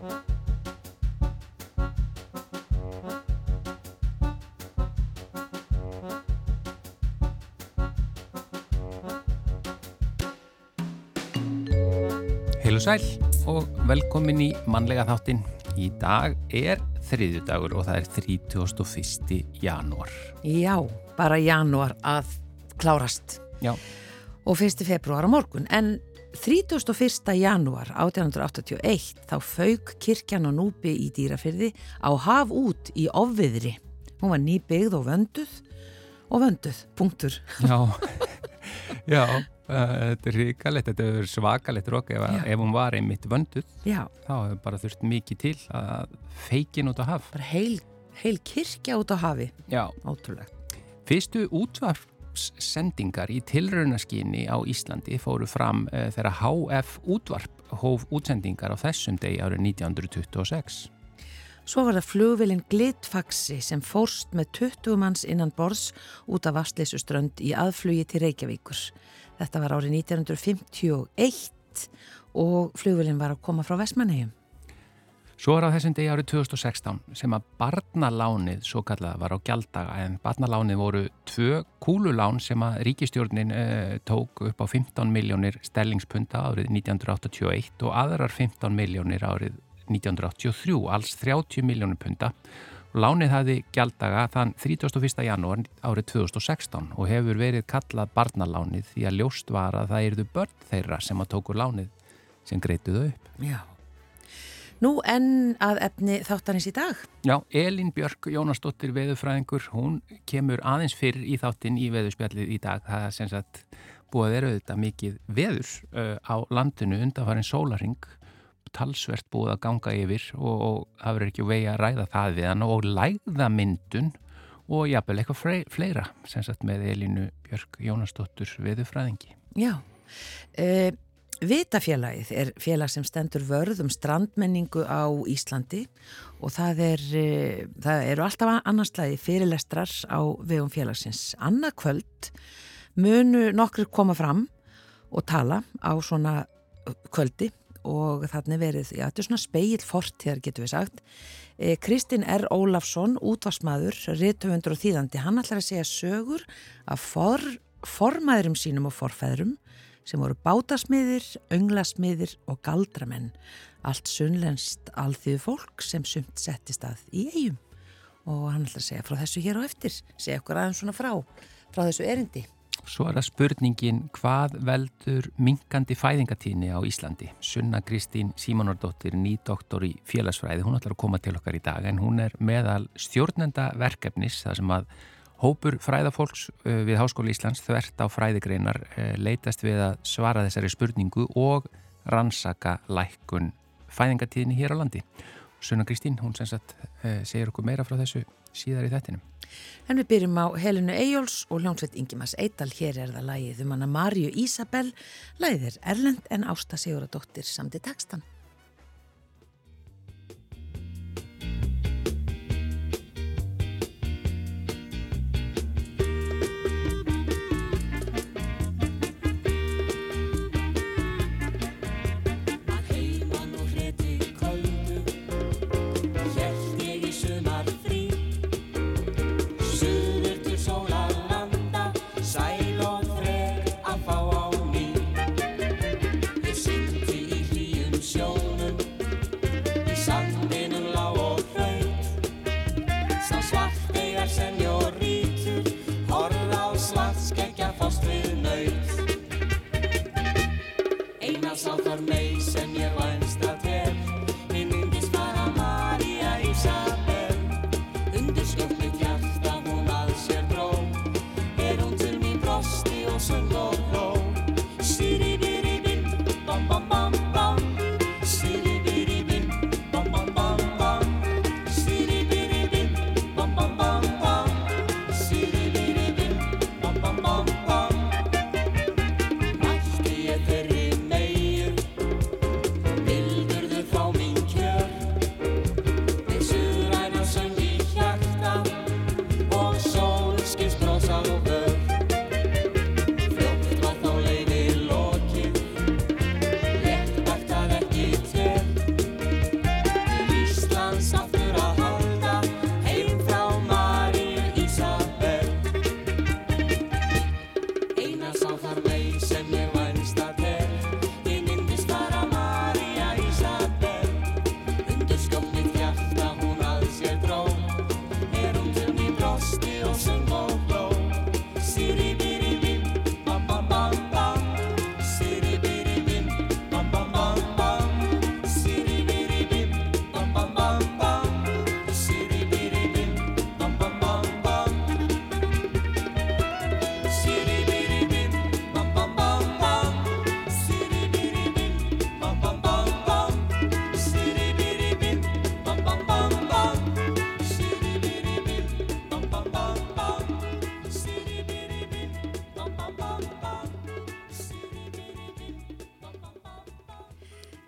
Heil og sæl og velkomin í mannlega þáttinn. Í dag er þriðjudagur og það er 31. janúar. Já, bara janúar að klárast Já, og 1. februar á morgun. En 31. janúar 1881 þá fauk kirkjan á núpi í dýrafyrði á haf út í ofviðri. Hún var nýbyggð og vönduð og vönduð, punktur. já, já, uh, þetta er ríkalegt, þetta er svakalegt rók ef, ef hún var einmitt vönduð. Já, Þá hefur bara þurft mikið til að feikin út á haf. bara heil, heil kirkja út á hafi. Já, Ótrúlegt. Fyrstu útvarpssendingar í tilraunaskinni á Íslandi fóru fram uh, þegar HF útvarp hóf útsendingar á þessum degi árið 1926. Svo var það flugvilin Glitfaxi sem fórst með 20 manns innan borðs út af Vastleysuströnd í aðflugi til Reykjavíkur. Þetta var árið 1951 og flugvilin var að koma frá Vestmannegjum. Svo er á þessum degi árið 2016 sem að barnalánið svo kallað var á gjaldaga en barnalánið voru tvö kúlulán sem að ríkistjórnin uh, tók upp á 15 miljónir stellingspunta árið 1981 og aðrar 15 miljónir árið 1983, alls 30 miljónir punta. Lánið hafði gjaldaga þann 31. janúar árið 2016 og hefur verið kallað barnalánið því að ljóst var að það eruðu börn þeirra sem að tóku lánið sem greituðu upp. Já. Nú en að efni þáttanins í dag. Já, Elín Björk Jónasdóttir veðurfræðingur, hún kemur aðeins fyrr í þáttinn í veðurspjallið í dag. Það er sem sagt búið að vera auðvitað mikið veður uh, á landinu undanfarin sólaring, talsvert búið að ganga yfir og, og það verður ekki vegi að ræða það við hann og lægðamyndun og jafnvel eitthvað fleira sem sagt með Elínu Björk Jónasdóttur veðurfræðingi. Já. Uh, Vitafélagið er félag sem stendur vörð um strandmenningu á Íslandi og það, er, uh, það eru alltaf annarslægi fyrirlestrar á vegum félagsins. Annað kvöld munu nokkur koma fram og tala á svona kvöldi og þannig verið, já, þetta er svona speil fortíðar getur við sagt. Eh, Kristinn R. Ólafsson, útvarsmaður, rithöfundur og þýðandi, hann ætlar að segja sögur af for, formæðurum sínum og forfæðurum sem voru bátasmiðir, önglasmiðir og galdramenn. Allt sunnlenst alþýðu fólk sem sumt settist að í eigum. Og hann ætlar að segja frá þessu hér á eftir, segja okkur aðeins svona frá, frá þessu erindi. Svo er það spurningin hvað veldur minkandi fæðingatíðni á Íslandi. Sunna Kristín Símonardóttir, nýdoktor í félagsfræði, hún ætlar að koma til okkar í dag en hún er meðal stjórnenda verkefnis þar sem að hópur fræðafólks uh, við Háskóli Íslands þvert á fræðigreinar uh, leitast við að svara þessari spurningu og rannsaka lækkun fæðingatíðni hér á landi. Sunna Kristín, hún sem sagt uh, segir okkur meira frá þessu síðar í þettinum. En við byrjum á Helinu Eyjóls og hljónsveit Ingimas Eital. Hér er það lagið um hana Marju Ísabel. Er Erlend en Ásta Siguradóttir samti tekstan. Að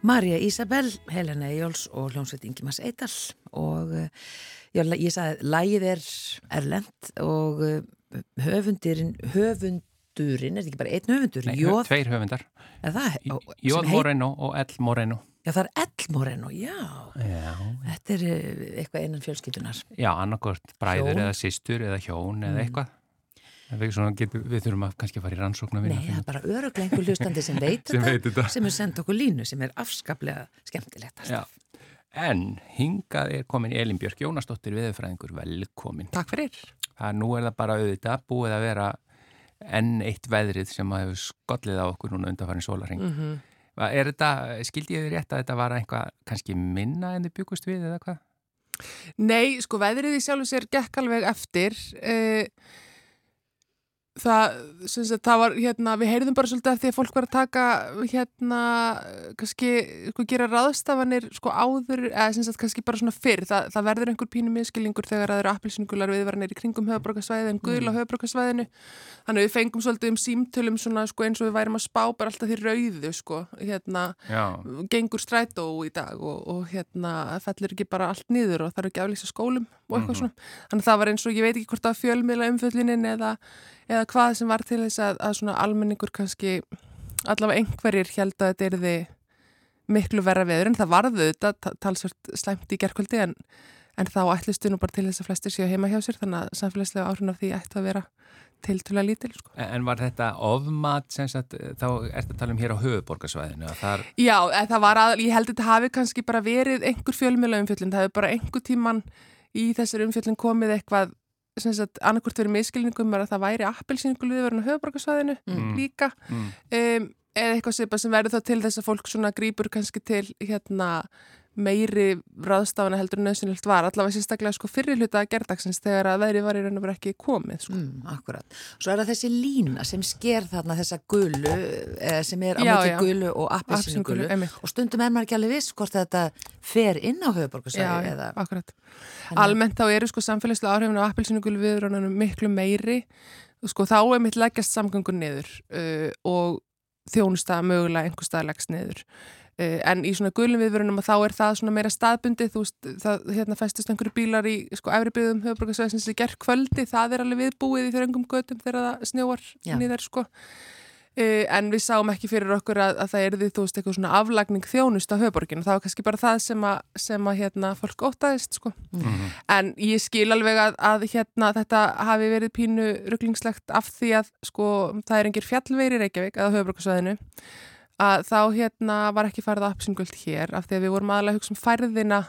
Marja Ísabel, Helena Jóls og hljómsveit Ingimas Eidal og uh, já, ég sagði lægið er erlend og uh, höfundurinn, höfundurinn, er þetta ekki bara einn höfundur? Nei, Jóð, tveir höfundar, það? sem Jóð Moreno og Ell Moreno. Já, það er Ell Moreno, já. Já, Þetta er uh, eitthvað innan fjölskyldunar. já annarkort bræður Hjón. eða systur eða hjón eða Mm. eitthvað. Svona, getum, við þurfum að kannski fara í rannsókn að Nei, vinna það er bara öruglega einhver hlustandi sem veit sem þetta, sem er sendt okkur línu, sem er afskaplega skemmtilegt. Já. En hingað er komin Elin Björk Jónasdóttir viðfræðingur, velkomin. Takk fyrir. Það nú er það bara auðvitað búið að vera enn eitt veðrið sem að hefur skollið á okkur núna undanfarin sólarheng. Mm -hmm. Er þetta, skildi ég þið rétt að þetta var eitthvað kannski minna en þið byggust við eða hvað? Nei, sko, veðrið í sjálfu sér gekk alveg eftir. Eh, það, sem sagt, það var, hérna, við heyrðum bara svolítið af því að fólk var að taka, hérna, kannski, sko, gera ráðstafanir, sko, áður, eða sem sagt, kannski bara svona fyrr. Það, það verður einhver pínu miskilningur þegar það eru appelsingular viðvaranir í kringum höfabrókasvæði en gul á höfabrókasvæðinu. Þannig að við fengum svolítið um símtölum svona, sko, eins og við værum að spá bara alltaf því rauðu, sko, hérna, Já, gengur strætó í dag og, og hérna fellir ekki bara allt niður og það eru ekki aflýsa skólum og eitthvað Mhm. svona. Þannig að það var eins og ég veit ekki hvort var fjölmiðla umföllinin eða, eða hvað sem var til þess að, að svona almenningur kannski allavega einhverjir held að þetta erði miklu verra veður en það varðu þetta ta- talsvert slæmt í gerkvöldi en, en þá ætlistu nú bara til þess að flestir séu heima hjá sér þannig að samfélagslega áhrifin af því ætti að vera tiltölulega lítil sko. en var þetta ofmat sem sagt, þá ertu að tala um hér á höfuborgarsvæðinu þar, Já, það var að, ég held að þetta hafi kannski bara verið einhver fjölmjöla umfjöllin, það hefur bara einhver tíman í þessari umfjöllin komið eitthvað sem sagt, annarkvort verið miskilningum er að það væri appelsinguluðurinn á höfuborgarsvæðinu Mm. líka. Mm, um, eða eitthvað sem, sem verður þá til þess að fólk svona grýpur kannski til hérna meiri ráðstafana heldur nöðsynlegt var allavega sérstaklega sko fyrir hluta gerðdagsins þegar að veðri var í raun og verið ekki komið sko. Mm, akkurat. Svo er það þessi lína sem sker þarna þessa gulu eh, sem er á já. gulu og appelsinu einmitt. og stundum er maður ekki alveg viss hvort þetta fer inn á höfuborgarsæði já, eða akkurat Þannig- Almennt þá eru sko samfélagslega áhrifin á appelsínugulu viðrönunum miklu meiri sko þá er mitt leggjast samgöngur niður uh, og þjónusta mögulega einhver stað leggst niður en í svona gulum viðvörunum að þá er það svona meira staðbundið þú veist, það hérna festist einhverju bílar í sko efri byggðum höfuborgarsvæðisins í gerð kvöldi, það er alveg viðbúið í þröngum götum þegar það snjóar Já. nýðar sko Uh, en við sáum ekki fyrir okkur að, að það erði þú veist eitthvað svona aflagning þjónust á höfuborginu, það var kannski bara það sem að, sem að hérna fólk ótaðist sko. mm, en ég skil alveg að, að hérna þetta hafi verið pínu rugglingslegt af því að sko það er engir fjallveiri Reykjavík eða höfuborgarsvæðinu að þá hérna var ekki farið að appsingöld hér af því að við vorum aðalega að hugsa um færðina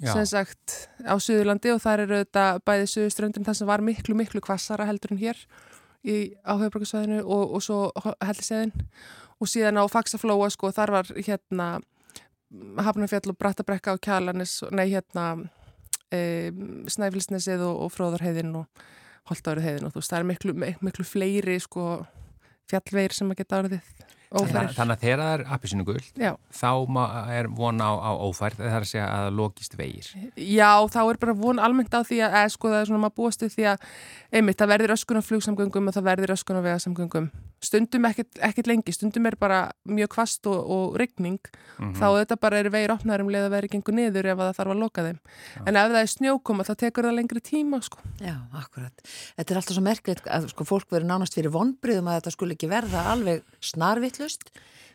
já, sem sagt á Suðurlandi og þar eru þetta bæði Suðurströndin það sem var miklu miklu kvassara heldur en hér í, á höfuborgarsvæðinu og, og svo helliseðin og síðan á Faxaflóa sko þar var hérna Hafnarfjall og Brattabrekka og Kjalanis nei hérna e, Snæfilsnesið og, og Fróðarheiðin og Holtáriheiðin og þú veist það er miklu, miklu fleiri sko fjallveir sem að geta orðið Þa, ófærir. þannig að þegar það er appisinu guld Já. þá má, er von á, á ófærð það er að segja að logist vegir Já, þá er bara von almennt á því að, eða sko það er svona maður búast við því að einmitt það verður öskun á flugsamgöngum og það verður öskun á vegasamgöngum. Stundum ekkit, ekkit lengi, stundum er bara mjög kvast og, og rigning, Mhm. þá þetta bara er vegir opnaður um leið að veri gengur niður ef að það þarf að loka þeim. En ef það er snjókoma þá tekur það lengri tíma sko. Já, akkurat. Þetta er alltaf svo merkilegt að sko, fólk verður nánast fyrir vonbriðum snarvittlust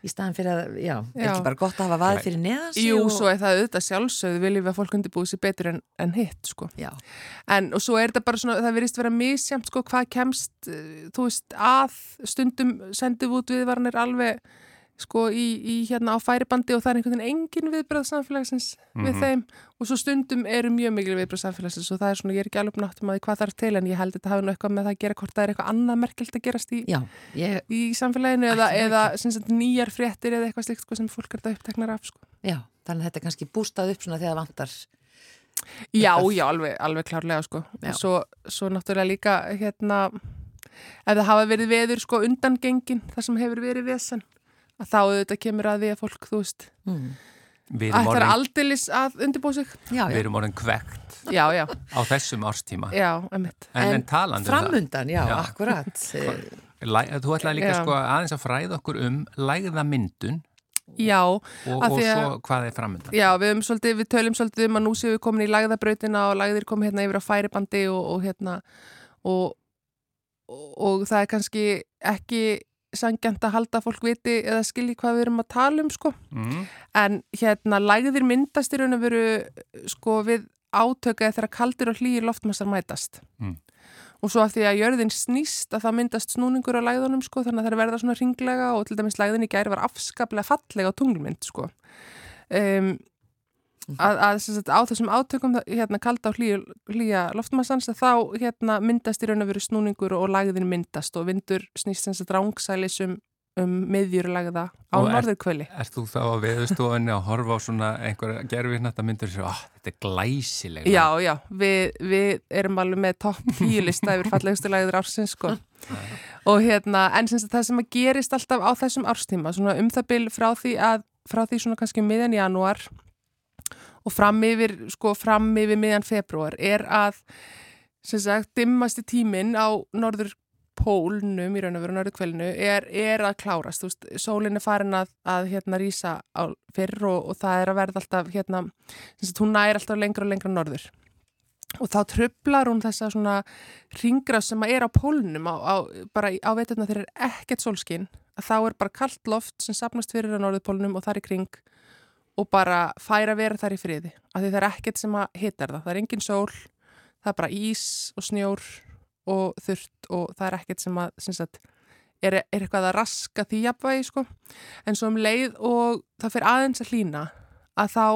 í staðan fyrir að, já, Já. ekki bara gott að hafa vaðið fyrir neðan sig Jú, og... svo er það auðvitað sjálfsögðu viljum við að fólk undirbúið sér betur en, en hitt sko. Já, En og svo er þetta bara svona, það verðist vera misjæmt sko hvað kemst, eh, þú veist, að stundum sendum út viðvarnir alveg sko í, í hérna á færibandi og það er einhvern veginn engin viðbröð samfélagsins við Mhm. þeim og svo stundum eru mjög mikil viðbröð samfélagsins og það er svona, ég er ekki alveg náttum að hvað það er til en ég held að þetta hafi nú eitthvað með það að gera hvort það er eitthvað annað merkelt að gerast í, já, ég, í samfélaginu eða, eða sagt, nýjar fréttir eða eitthvað slikt sko, sem fólk er þetta uppteknar af sko. já, þannig að þetta er kannski bústað upp svona þegar vantar. Já, Eitthvað. já, alveg, alveg klárlega sko. Já. Og svo, svo náttúrulega líka hérna, ef það hafa verið veður sko undangengin, það sem hefur verið vesen, að þá auðvitað kemur að því að fólk, þú veist, Mm. við erum ætlar orðin, aldeilis að undirbúa sig. Já, við já, erum orðin kvekt Já, já, á þessum árstíma já, emitt. en, En en talandi um það framundan, já, Já. akkurat. Læ, þú ætlaði líka sko aðeins að fræða okkur um lægða myndun Já, og, Af og því að- svo hvað er framöndan? Já, við, um svolítið, við tölum svolítið um að nú séum við komin í lagðabrautina og lagðir komið hérna yfir á færibandi og, og hérna og, og, og það er kannski ekki sangjant að halda að fólk viti eða skilji hvað við erum að tala um sko. Mm. En hérna lagðir myndast í raun og veru sko við átöka þegar kaldir og hlýir loftmassar mætast. Mm. Og svo af því að jörðin snýst að það myndast snúningur á læðunum sko þannig að það er verða svona ringlega og til dæmis læðin í gæri var afskaplega fallega á tunglmynd sko. Um, að, að sagt, á þessum átökum hérna kalda og hlýja, hlýja loftmassans að þá hérna myndast í raun og veru snúningur og læðin myndast og vindur snýst sem sagt rángsælis um, um miðjurlægða á norðurkvöli. Er þú þá á veðustofunni að horfa á svona einhver gerfiðnætta myndir og sér, oh, þetta er glæsileg Já, já, við, við erum alveg með topp tíulista yfir fallegustu lægður ársins sko. og hérna, en sem það sem að gerist alltaf á þessum árstíma, svona um það bil frá því að, frá því svona kannski miðjan janúar og fram yfir, sko, fram yfir miðjan februar er að sem sagt, dimmasti tíminn á norður pólnum í raun og veru norðurkvelinu er, er að klárast, þú veist, sólinn er farin að, að hérna rýsa fyrr og, og það er að verða alltaf hérna, sem sagt, hún nær alltaf lengra og lengra norður. Og þá trublar hún þessa svona ringra sem að er á pólnum á, á, bara á veturna þegar er ekkert sólskinn að þá er bara kallt loft sem sapnast fyrir á norðurpólnum og þar í kring og bara færa vera þar í friði af því það er ekkert sem að hitar það það er engin sól, það er bara ís og snjór og þurft og það er ekkert sem að sagt, er, er eitthvað að raska því jafnvægi sko. en svo um leið og það fyrir aðeins að hlýna að þá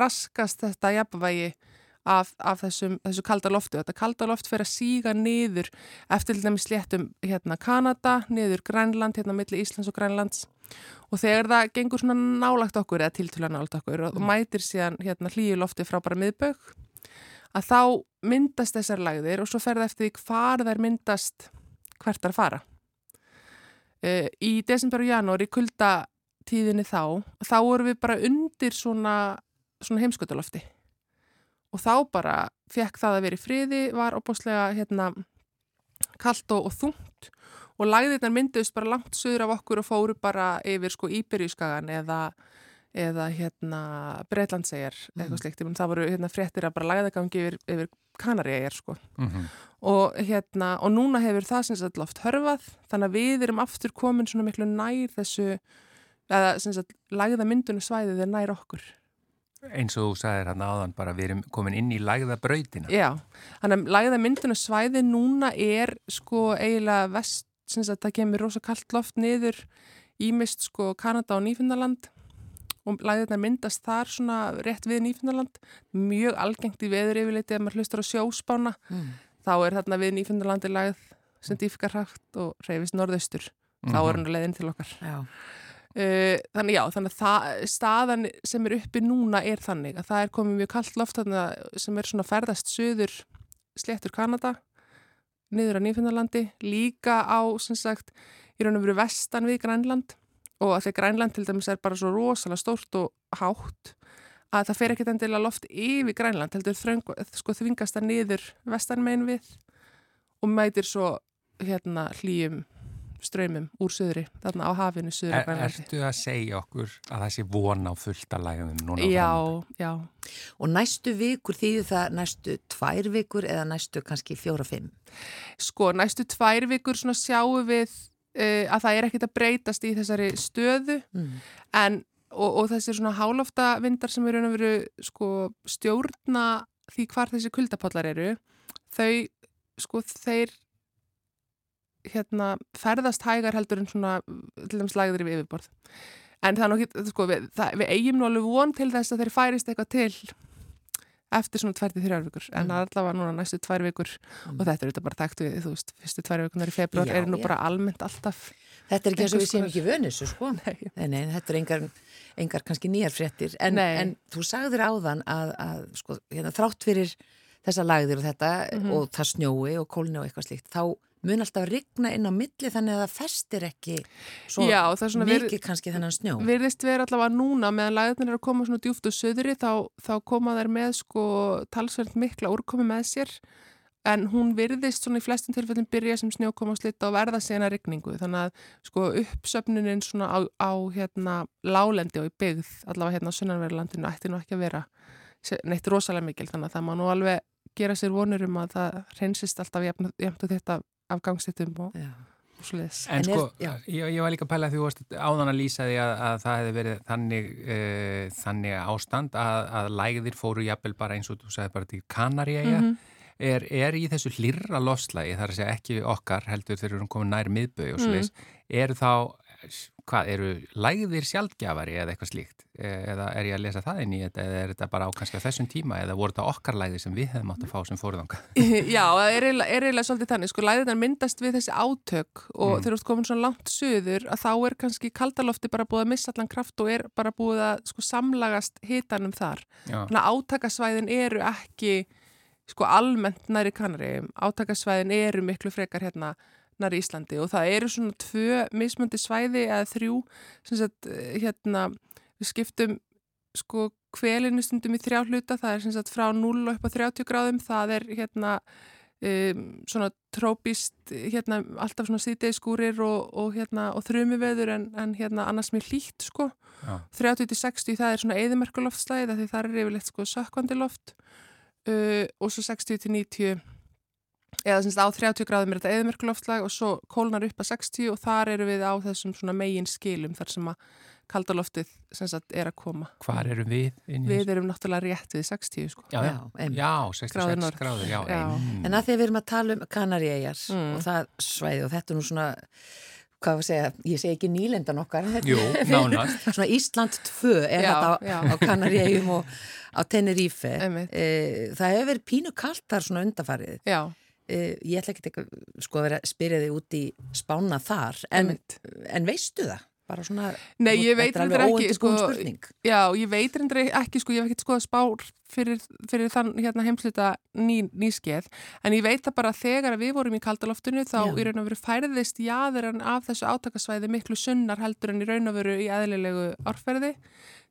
raskast þetta jafnvægi af, af þessum, þessu kalda loftu. Þetta kalda loft fyrir að síga niður eftir til dæmis sléttum hérna Kanada, niður Grænland, hérna milli Íslands og Grænlands og þegar það gengur svona nálagt okkur eða tiltöla nálagt okkur og mætir síðan hérna hlýju lofti frá bara miðbögg að þá myndast þessar lagðir og svo fer það eftir því hvar þær myndast hvert þær fara. Uh, í desember og janúar í kuldatíðinni þá, þá vorum við bara undir svona, svona heimskutalofti og þá bara fekk það að vera í friði, var opáslega hérna kallt og, og þungt og lagðirnar mynduðist bara langt söður af okkur og fóru bara yfir sko Íberíuskagan eða, eða hérna Breitlandsegjar eitthvað slikt, Ég meina, það voru hérna fréttir að bara lagðagangi yfir, yfir Kanaríegjar sko. Mhm. og hérna og núna hefur það sem sagt loft hörfað þannig að við erum aftur komin svona miklu nær þessu eða sem sagt lagða myndunum svæðið er nær okkur. Eins og þú sagðir hann áðan bara við erum komin inn í lægða brautina. Já, lagða myndunum svæðið núna er sko eiginlega vest, sem sagt það kemur rosa kallt loft niður ímist sko Kanada og Nýfundaland og lagðirnar myndast þar svona rétt við Nýfundaland mjög algengt í veður yfirleiti ef maður hlustar á sjóspána. Mm. þá er þarna við Nýfundalandi lagð sem dýfikar hægt og reyfist norðaustur. Þá er hann á leiðin til okkar. Já. uh, þannig já, þannig að það, staðan sem er uppi núna er þannig að það er komið mjög kallt loft þarna sem er svona ferðast söður sléttur Kanada niður á Nýfundalandi líka á sem sagt í raun og veru vestan við Grænland. Og að því Grænland til dæmis er bara svo rosalega stórt og hátt að það fer ekkert endilega loft yfir Grænland heldur þröng, sko þvingast það niður vestanmein við og mætir svo hérna hlýjum ströymum úr söðri, þarna á hafinu söðri Er, ertu að segja okkur að það sé von á fullta lægðum núna? Já, já. Og næstu vikur þýðir það næstu tvær vikur eða næstu kannski fjóra-fimm? Sko, næstu tvær vikur svona sjáum við uh, að það er ekkert að breytast í þessari stöðu Mm. en, og, og þessi svona hálofta vindar sem eru að veru sko stjórna því hvar þessi kuldapollar eru, þau sko þeir hérna ferðast hægar heldur en svona til dæmis lægður yfir yfirborð. En það er nokkið, sko, við, það, við eigum nú alveg von til þess að þeir færist eitthvað til eftir svona tværti þrjár vikur, en Mm. allavega núna næstu tvær vikur og þetta er auðvitað bara takt við, þú veist, fyrstu tvær vikunar í februar Já, er nú já. bara almennt alltaf. Þetta er ekki eins og við séum ekki vönissu, sko. Nei. Nei, nei, þetta er engar, engar kannski nýjar fréttir. En, en þú sagðir áðan að, að sko, hérna, þrátt fyrir þessa lagðir og þetta Mhm. og það snjói og kólni og eitthvað slíkt, þá mun alltaf rigna inn á milli þannig að það festir ekki svo Já, mikið verið- kannski þennan snjó. Virðist vera allavega núna meðan læðurnir eru að koma svona djúft og söðri þá, þá koma þær með sko talsverð mikla úrkomi með sér. En hún virðist svona í flestum tilfellin byrja sem snjókoma og slitta og verða sena rigningu. Þannig að sko uppsöfnunin svona á, á hérna lálendi og í byggð allavega hérna á sunnanverðlandinu ætti nú ekki að vera neitt rosalega mikil. Þannig að það má nú alveg gera sér vonur um að það reynsist alltaf jafn og þetta af gangstittum og, og svo leiðis. En En er- sko, já. ég, ég var líka að pæla að því þú varst áðan að lýsa því að, að það hefði verið þannig, uh, þannig ástand að, að lægðir fóru jafnvel bara eins og þú sagði bara til Kanaríæja. Mhm. Er, er í þessu hlirra lofslægi, þar að segja ekki okkar heldur þegar við erum komin nær miðbögi og svo Mm. leiðis, eru þá, hvað, eru lægðir sjaldgjafari eða eitthvað slíkt? Eh, Eða er ég að lesa það inn í þetta eða er þetta bara á kannski á þessum tíma eða voru þetta okkar lægðir sem við hefum átt að fá sem fóruðanga? Já, það er eiginlega, er svolítið þannig, sko, læðirnar myndast við þessi átök og Mm. þegar þú ert komin svona langt söður að þá er kannski kaldalofti bara búið að missa allan kraft og er bara búið að sko samlagast hitanum þar. Já, Þannig að átakasvæðin eru ekki sko almennt næri Kanaríum, átakasvæðin eru miklu frekar hérna næri Íslandi og það eru svona tvö mismöndi svæði eða þrjú sem sagt hérna við skiptum sko kvelinu stundum í þrjá hluta, það er sem sagt frá 0 og upp á 30 gráðum, það er hérna um, svona trópist hérna alltaf svona síðdegiskúrir og, og hérna og þrjumiveður en, en hérna annars mér hlýtt sko. Já, 30-60 það er svona eðimerkuloftstæði það er yfirleitt sko sökkvandi loft uh, og svo 60-90 eða semst á 30 gráðum er þetta eðimerkuloftslag og svo kólnar upp að 60 og þar eru við á þessum svona megin skilum þar sem að kaldaloftið sem sagt er að koma. hvar erum við inn í Við erum náttúrulega rétt við 60 sko. Já, já, Já, einmitt. já, 66 Gráður já, Já. En að því að við erum að tala um Kanaríæjar Mm. og það svæði og þetta er nú svona, hvað var að segja, ég segi ekki nýlendan okkar, Jú, nánast. svona Ísland 2 er Já, þetta á, á Kanaríæjum og á Tenerife. Einmitt. E, það hefur verið pínu kalt þar svona undarfarið. Já, E, ég ætla ekki sko að vera að spyrja þig út í spána þar, en, en veistu það? Bara svona, Nei, ég veit alveg ekki, sko. Já, ég veit reyndar ekki, sko, ég hef ekkert skoða spár fyrir, fyrir þann hérna heimsluta ný, nýskeið, en ég veit það bara þegar við vorum í kaldaloftinu þá Já. í raun og veru færðist jaður en af þessu átakasvæði miklu sunnar heldur en í raun og veru í eðlilegu árferði,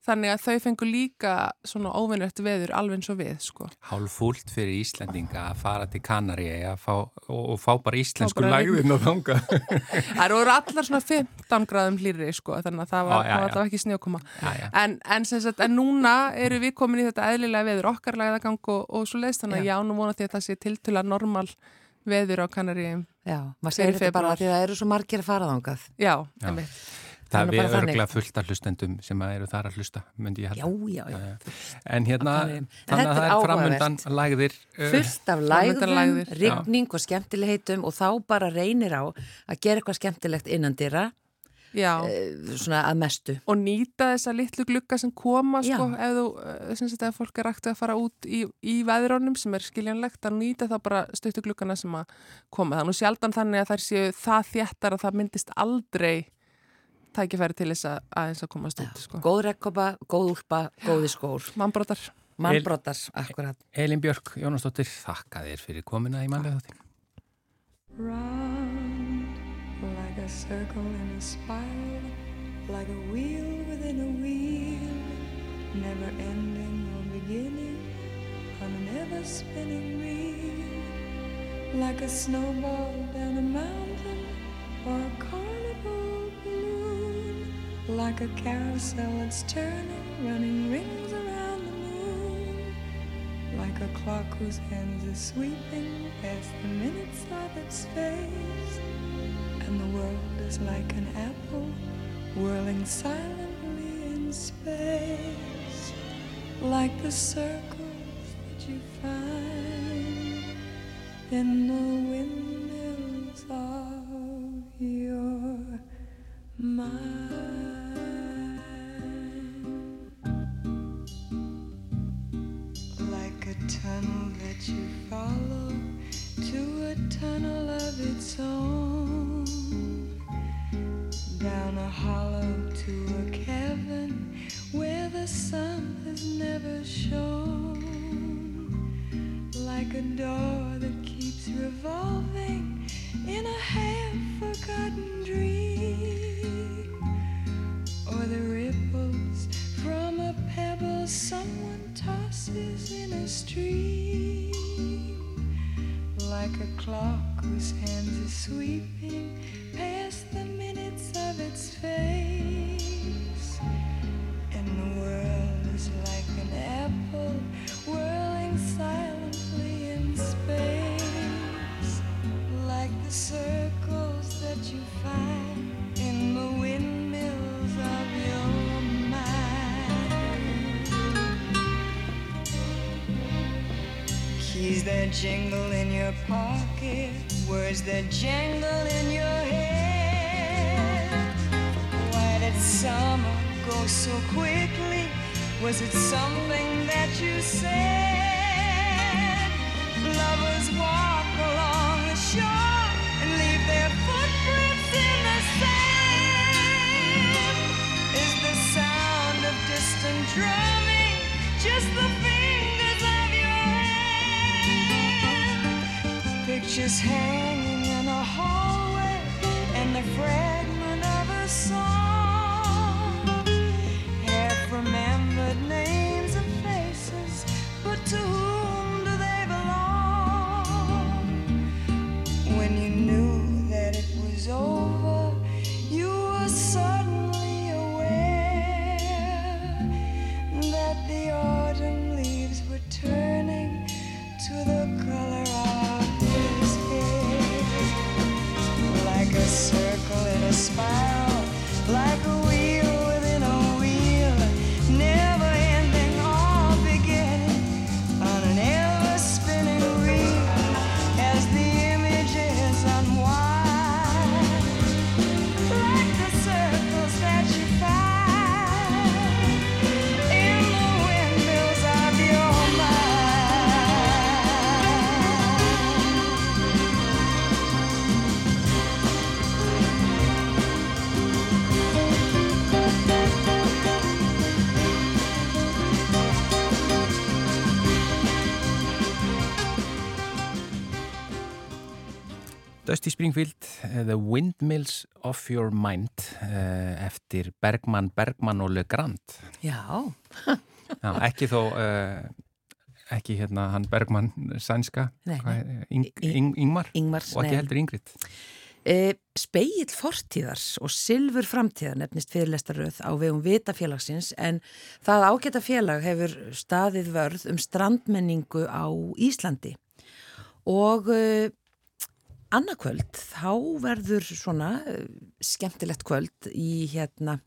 þannig að þau fengu líka svona óvinnrætt veður alveg eins og við, sko. Hálfúlt fyrir Íslendinga að fara til Kanari og, og, fá bara íslensku lægðin og þanga. Það voru allar svona 15 gráðum hlýri, sko, þannig að það var, Ó, já, það var já. ekki snjókoma. já, já. En, en, en núna eru við komin í þetta eðlilega veður okkar lagðagang og, og svo leiðist þannig að Já. já, nú vona því að það sé tiltula normal veður á Kanaríum. Já, maður segir þetta bara því að það eru svo margir að fara þangað. Já, Já. Það er þannig. örglega fullt af hlustendum sem að eru þar að hlusta, myndi ég halda. já, já. Já. En hérna, þannig að það er framundan áhugavert. lægðir. uh, fullt af Framöndan lægðum, lægðir, já. rigning og skemmtilegheitum og þá bara reynir á að gera eitthvað skemmtilegt innan dýra Já, svona að mestu. og nýta þessa litlu glugga sem koma, Já. sko, ef þú, eh, sem sagt, ef fólk er rægt að fara út í, í veðrónum sem er skiljanlegt, að nýta þá bara stöttu gluggana sem að koma. Það er nú sjaldan þannig að þær séu það þjættar að það myndist aldrei tækifæri til þess að aðeins að komast út, sko. Góð rekkópa, góð úlpa, góði skór, Mannbrotar. mannbrottar, akkurat. Elin Björk, Jónasdóttir, þakka þér fyrir komina í mannlega þáttin. round like a circle in a spiral, like a wheel within a wheel, never ending or beginning on an ever spinning reel, like a snowball down a mountain or a carnival like a carousel that's turning, running rings around the moon. Like a clock whose hands are sweeping past the minutes of its face. And the world is like an apple whirling silently in space, like the circles that you find in the windmills of your mind you follow to a tunnel of its own, down a hollow to a cavern where the sun has never shone, like a door that keeps revolving in a half-forgotten dream like a clock whose hands are sweeping Dusty Springfield, eh, The Windmills of Your Mind eh, eftir Bergman, Bergman og Le Grand. Já, Já, ekki þó uh, ekki hérna hann Bergman sænska Ing, Ing, Ingmar? Ingmars, og ekki heldur Ingrid. Speill fortíðars og Silfur framtíðar nefnist fyrirlestaröð á vegum vitafélagsins en það ágæta félag hefur staðið vörð um strandmenningu á Íslandi. Og annarkvöld þá verður svona e, skemmtilegt kvöld í hérna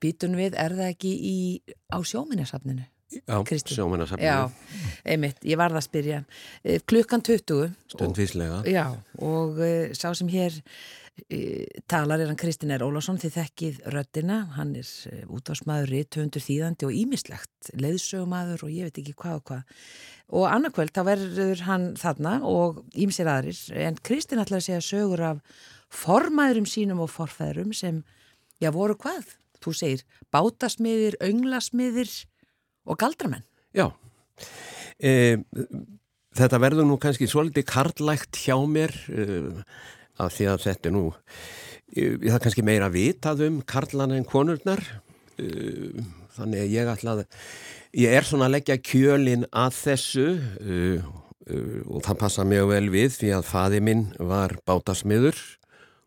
býtun við er það ekki í, á sjóminnesafninu? Já, Já, einmitt, ég varð að spyrja. E, klukkan 20 stundvíslega. Já, og uh, sá sem hér talar er hann Kristinn R. Ólásson því þekkið röddina, hann er uh, útvarsmaður, rithöfundur, þýðandi og ímislegt, leiðsögumadur og ég veit ekki hvað og hvað. Og annarkvöld þá verður hann þarna og ímsir aðrir, en Kristinn ætlar að segja sögur af formæðurum sínum og forfæðurum sem, já voru hvað? Þú segir bátasmiðir, önglasmiðir og galdramenn. Já. E, þetta verður nú kannski svolítið karlægt hjá mér e, af því að þetta er nú það er kannski meira vitað um karlan en konurnar. Þannig að ég ætla að ég er svona að leggja kjölin að þessu og það passa mjög vel við því að faði minn var bátasmiður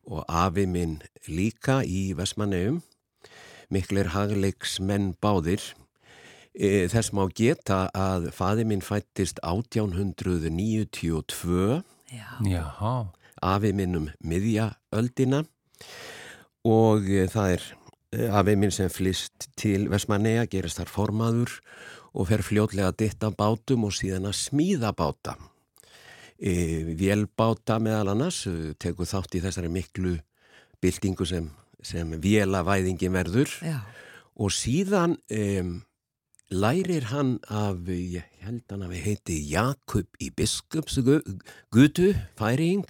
og afi minn líka í Vestmanneum miklir hagleiksmenn báðir. E, þess má geta að faði minn fættist 1892, Já. Afi minn um miðja öldina og e, það er e, afi minn sem flist til Vestmanneja, gerist þar formaður og fer fljótlega að ditta bátum og síðan að smíða báta. E, vélbáta meðal annars, e, tekur þátt í þessari miklu byltingu sem, sem vélavæðingi verður Já. og síðan um, lærir hann af, ég held hann að við heiti Jakob í Biskupsgutu, færing,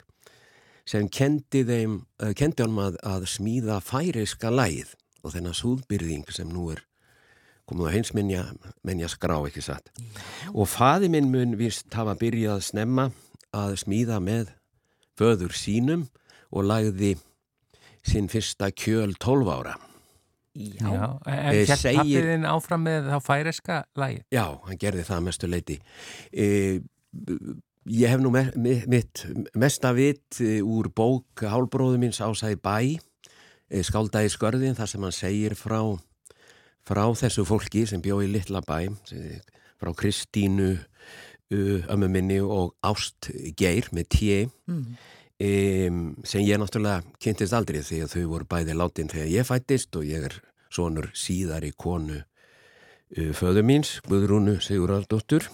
sem kendi, þeim, uh, kendi hann að, að smíða færiska lægið og þennan súðbyrðing sem nú er komið á heimsminja menja skrá ekki satt. Og faði minn mun vist hafa byrjað að snemma að smíða með föður sínum og lagði sinn fyrsta kjöl 12 ára. já. En Eh, hér segir- pappiðin áfram með þá færeska lagi Já, hann gerði það að mestu leiti. E, ég hef nú me mi mitt mesta vit eh, úr bók hálbróðu míns ásæði bæ eh, skáldaði skörðin þar sem hann segir frá, frá þessu fólki sem bjó í litla bæ frá Kristínu ömmu minni og Ást Geir með tje Mm. um, sem ég náttúrulega kynntist aldrei því að þau voru bæði látin þegar ég fættist og ég er sonur síðari konu uh, föðu míns, Guðrúnu Sigurðardóttur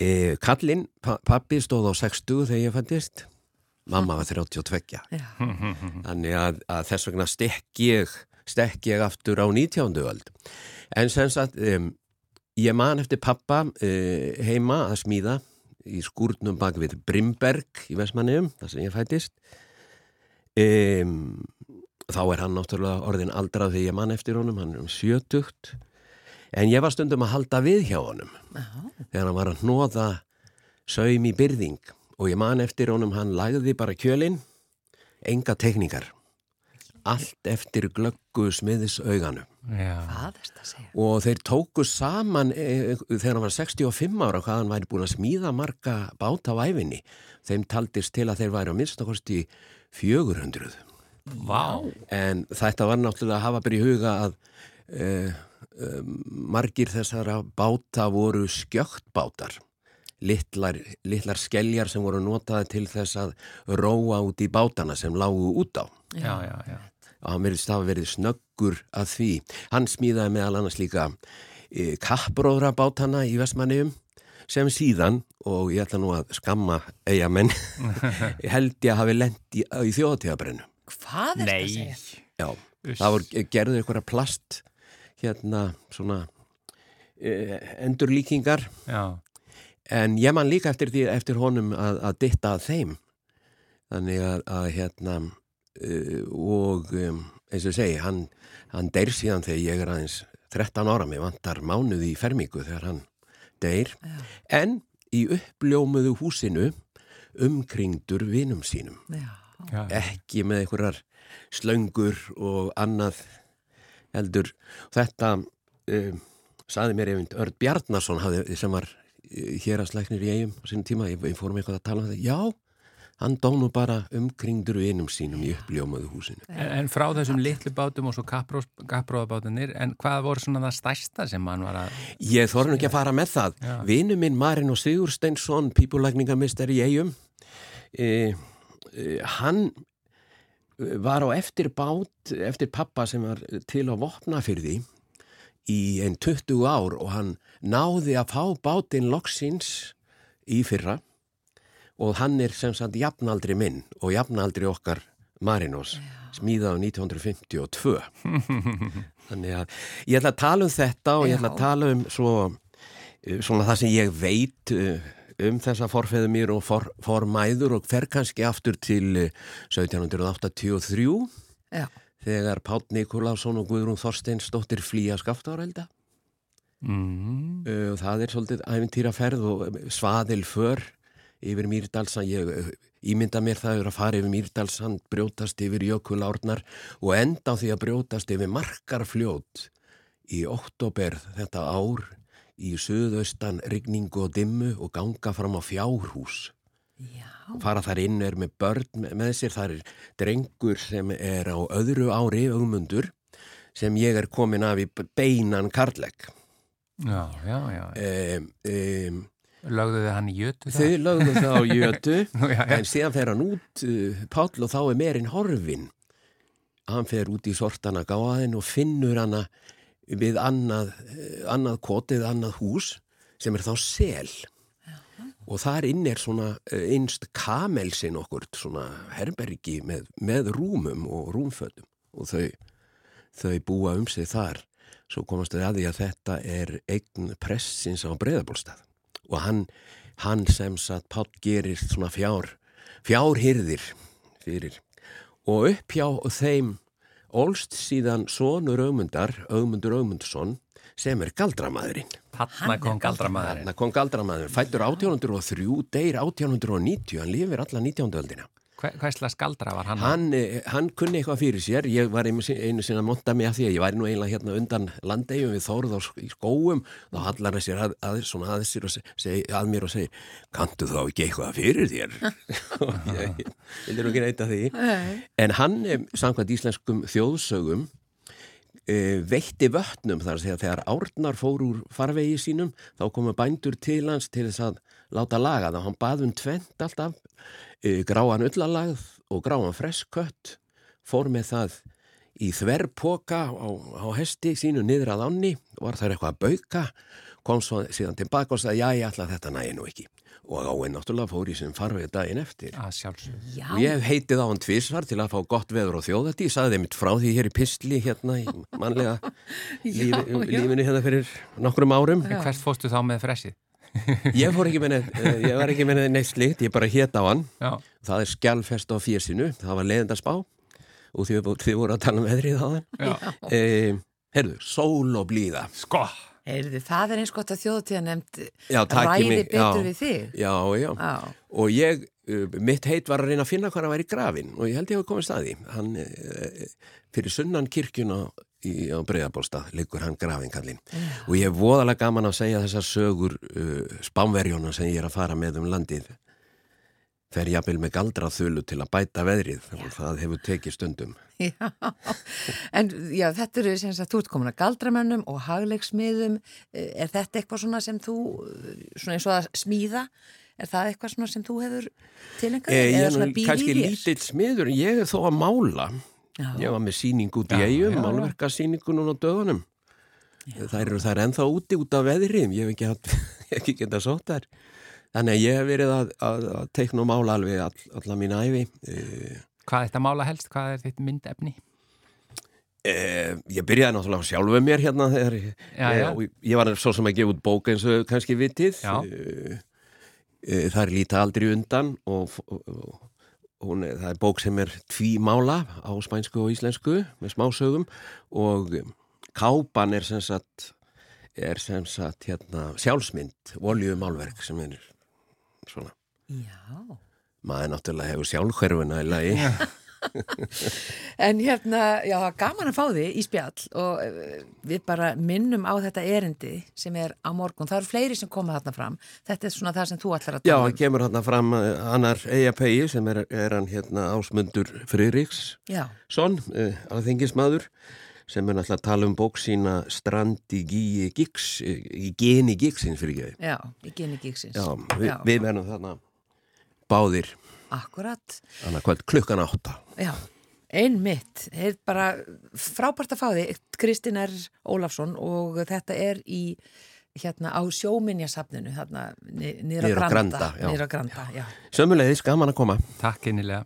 uh, Kallinn, pa pappi stóð á 60 þegar ég fættist mamma var 32 Já. þannig að, að þess vegna stekk ég stekk ég aftur á 19. öld en sem sagt um, ég man eftir pappa uh, heima að smíða í skúrnum bak við Brimberg í Vestmanniðum, þar sem ég fættist um, þá er hann náttúrulega orðin aldrað því ég man eftir honum, hann er um sjötugt en ég var stundum að halda við hjá honum. Já. þegar hann var að hnóða saum í byrðing. Og ég man eftir honum hann lagði bara kjölinn. Enga tekningar allt eftir glöggu smiðis auganu er og þeir tóku saman e, þegar hann var 65 ára hvað hann væri búin að smíða marga báta á æfinni þeim taldist til að þeir væri á minnstakosti 400 Vá. en þetta var náttúrulega að hafa í huga að e, e, margir þessara báta voru skjöktbátar litlar, litlar skeljar sem voru notaði til þess að róa út í bátana sem lágu út á Já, já, já. og hann verðist hafa verið snöggur að því. Hann smíðaði meðal annars líka e, kappróðra bátana í Vestmanniðum sem síðan, og ég ætla nú að skamma eigamenn, held ég að hafi lent í, í þjóðatíðabrennu. Hvað er þetta að Nei. segja? Já, Uss. það voru gerður einhverja plast hérna svona e, endurlíkingar Já. en ég man líka eftir, því, eftir honum að, að ditta að þeim þannig að, að hérna uh, og um, eins og ég segi hann, hann deyr síðan þegar ég er aðeins 13 ára, mér vantar mánuði í fermingu þegar hann deyr en í uppljómuðu húsinu umkringdur vinum sínum Já. Já. ekki með einhverjar slöngur og annað heldur þetta um, saði mér einmitt Örd Bjarnason hafði, sem var hér að slæknir í eigum á sinni tíma, ég, ég fórum eitthvað að tala um þetta. Já, hann dónu bara umkringdur vinum sínum í uppljómaðu húsinu. En, en frá þessum litlu bátum og svo kappróðabátunir, en hvað voru svona það stærsta sem hann var að... Ég þorði nú ekki að fara með það. Vinu minn Marin og Sigursteinsson, pípulækningamistari í eigum, e, e, hann e, var á eftir bát, eftir pappa sem var til á vopnafyrði í einn 20 ár og hann náði að fá bátinn loksins í fyrra. Og hann er sem sagt jafnaldri minn og jafnaldri okkar Marinos, smíðað á 1952. Þannig að ég ætla að tala um þetta og ég ætla að tala um svo, eh, svona það sem ég veit eh, um þessa forfeðu mér og for, formæður og fer kannski aftur til eh, 1783 Já. þegar Páll Nikolásson og Guðrún Þorsteinsdóttir flýja skaftárelda. Mm. Uh, það er svolítið æfintýraferð og eh, svaðil för yfir Mýrdalsan, ég ímynda mér það er að fara yfir Mýrdalsan, brjótast yfir jökulárnar og enda á því að brjótast yfir markarfljót í oktober þetta ár í suðaustan rigningu og dimmu og ganga fram á fjárhús. Já. Og fara þar inn er með börn með- sér, það er drengur sem er á öðru ári, augmundur, sem ég er komin af í beinan karlegg. Já, já, já. Um, um, Lögðu þið hann í jötu það? Þau lögðu það á jötu Nú, já, já. en síðan fer hann út uh, Páll og þá er meirinn horfin hann fer út í sortana gáðin og finnur hana við annað, eh, annað kotið, annað hús sem er þá sel. Og þar inn er svona eh, innst kamelsinn okkur svona herbergi með, með rúmum og rúmfötum. Og þau, þau búa um sig þar. Svo komast þau að því að þetta er eign pressins á breyðabólstað og hann, hann sem satt Páll gerir svona fjár fjárhyrðir fyrir. Og upp hjá þeim ólst síðan sonur augmundar augmundur augmundsson sem er galdramaðurinn Hanna kom galdramæðurinn. Þarna kom galdramaður, fættur 1803 deyr 1890, hann lifir alla 19. öldina Hva, hvað slags galdra var hann? Hann, eh, hann kunni eitthvað fyrir sér, ég var einu sin- einu sinna að monta mig að því að ég væri nú eiginlega hérna undan landegjum við Þórð á skóum, þá hallar hann sér að, að, svona að sér og se- seg, að mér og segir, kantu þá ekki eitthvað fyrir þér? Og ég, vildi nú ekki neyta því. En hann, eh, samkvæmt íslenskum þjóðsögum, veitti vötnum þar að þegar árnar fór úr farvegi sínum þá komu bændur til hans til þess að láta laga það. Hann bað um tvent alltaf, eh, gráan ullalagð og gráan freskkött, fór með það í þverpoka á, á hesti sínu niður að ánni, var þær eitthvað að bauka, kom svo síðan tilbaka og sagði, já, ég ætla þetta nægi nú ekki. Og áinn náttúrulega fór í sem farvegi daginn eftir. Já, Og ég hef heitið á hann tvísvar til að fá gott veður og þjóðati. Ég saði þeim mitt frá því hér í pistli hérna í mannlega lífi, já. lífinu hérna fyrir nokkrum árum. En hvert fórstu þá með fressið? Ég fór ekki með neitt, eh, ég var ekki með neitt slíkt, ég bara hét á hann. Já. Það er skjálfest á fjörsinu, það var leiðendarspá og þið, voru að tala um veðrið á hann. Já. E, herðu, sól og blíða. Sko! Heyrðu, það er eins gott að þjóðtíða nefnd Já, ræði mig, betur já. við þig. Já, já. Já, Og ég, uh, mitt heit var að reyna að finna hvað hann væri grafin og ég held ég hafa komið staði. Hann, uh, fyrir sunnan kirkjuna í, á Breiðabólstað liggur hann grafin kallinn. Og ég hef voðalega gaman að segja þessar sögur uh, spánverjóna sem ég er að fara með um landið. Fer jafnvel með galdraþölu til að bæta veðrið og það hefur tekið stundum. já. En já, þetta eru sem sagt, þú ert komin að galdramönnum og hagleiksmiðum. Er þetta eitthvað svona sem þú, svona eins og að smíða, er það eitthvað svona sem þú hefur tilengað? Eh, ég er kannski lítill smiður, en ég er þó að mála. Já. Ég var með síning út í Já, eigum, já. málverkasíningu núna á döðunum. Það eru þær ennþá úti út af veðrið, ég hef ekki, ekki getað sótt þær. Þannig að ég hef verið að, að, að teikna og mála alveg all, alla mín æfi. Uh, Hvað er þetta mála helst? Hvað er þitt myndefni? uh, ég byrjaði náttúrulega sjálfuð mér hérna þegar Já, ég, já. og ég var svo sem að gefa út bók eins og kannski vitið. Já. Uh, uh, það er lítið aldrei undan og, og, og hún, er- það er bók sem er tvímála á spænsku og íslensku með smásögum og kápan er sem sagt er sem sagt hérna sjálfsmynd, voljumálverk sem er svona, Já. maður náttúrulega hefur sjálfhverfuna í lagi En hérna, já, það gaman að fá þig í spjall og eh, við bara minnum á þetta erindi sem er á morgun. Það eru fleiri sem koma þarna fram. Þetta er svona það sem þú ætlar að Já, tala hann kemur hérna fram uh, annar eigapegi sem er, er hann hérna ásmundur Friðriks Já, Son, uh, alþingismadur sem er náttúrulega að tala um bók sína Strand í gíi gigs í geni gigsins fyrir ekki já, í geni gíksins. Já, við, Já. við verðum þarna báðir Akkurat, annað kvöld klukkan átta já. Einmitt, er bara frábært að fá þig, Kristinn R. Ólafsson og þetta er í hérna á sjóminjasafninu þarna ni- niður á Granda, Granda, já. niður á Granda, já. Sömulegðis, gaman að koma Takk innilega.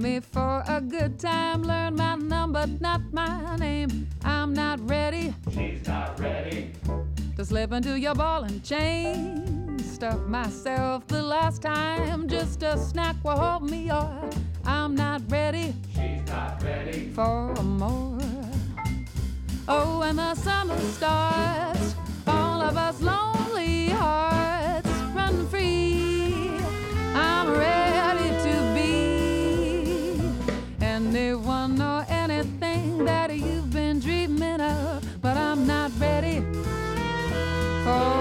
Me for a good time, learn my number, not my name. I'm not ready. She's not ready. To slip into your ball and chain. Stuff myself the last time, just a snack will hold me or I'm not ready. She's not ready. For more. Oh, when the summer starts, all of us lonely hearts run free. I'm ready for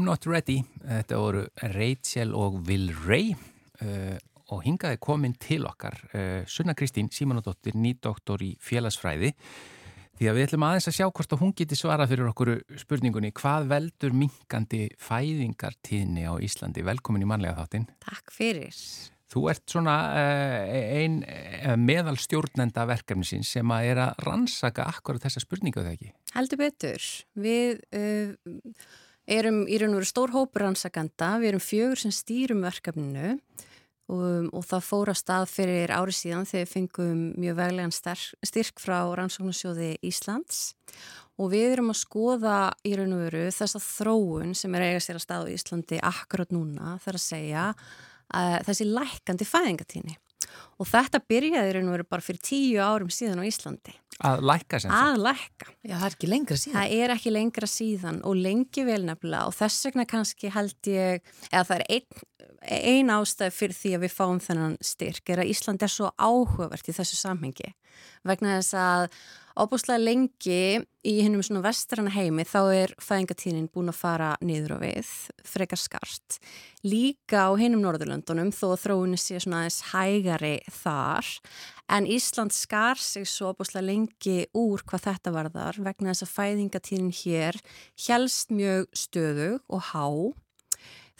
I'm not ready. Þetta voru Rachel og Will Ray uh, og hingaði komin til okkar uh, Sunna Kristín Símonadóttir, nýdoktor í félagsfræði því að við ætlum aðeins að sjá hvort að hún geti svarað fyrir okkur spurningunni hvað veldur minkandi fæðingartíðni á Íslandi? Velkomin í mannlega þáttinn. Takk fyrir. Þú ert svona uh, ein meðal stjórnenda verkefnisins sem að er að rannsaka akkurat þessa spurningu þegar ekki. Heldur betur. Við erum í raun og veru stór hópur rannsakanda. Við erum fjögur sem stýrum verkefninu og, og það fór að stað fyrir ári síðan þegar við fengum mjög veglegan styrk, frá rannsóknarsjóði Íslands og við erum að skoða í raun og veru þessa þróun sem er eiga sér að stað á Íslandi akkurat núna þar að segja uh, þessi lækandi fæðingatíni. Og þetta byrjaði í raun og veru bara fyrir tíu árum síðan á Íslandi. Að lækka sem sagt. Að lækka. Já, það er ekki lengra síðan. Það er ekki lengra síðan og lengi vel nefnilega og þess vegna kannski held ég, eða það er ein, ein ástæð fyrir því að við fáum þennan styrk er að Ísland er svo áhugavert í þessu samhengi vegna þess að óbúslega lengi í hinnum svona vestrana heimi þá er fæðingatíðnin búin að fara niður og við, frekar skart. Líka á hinnum Norðurlöndunum þó þróunni sé svona aðeins hægari þar en Ísland skar sig svo óbúslega lengi úr hvað þetta varðar vegna þess að fæðingatíðnin hér helst mjög stöðug og há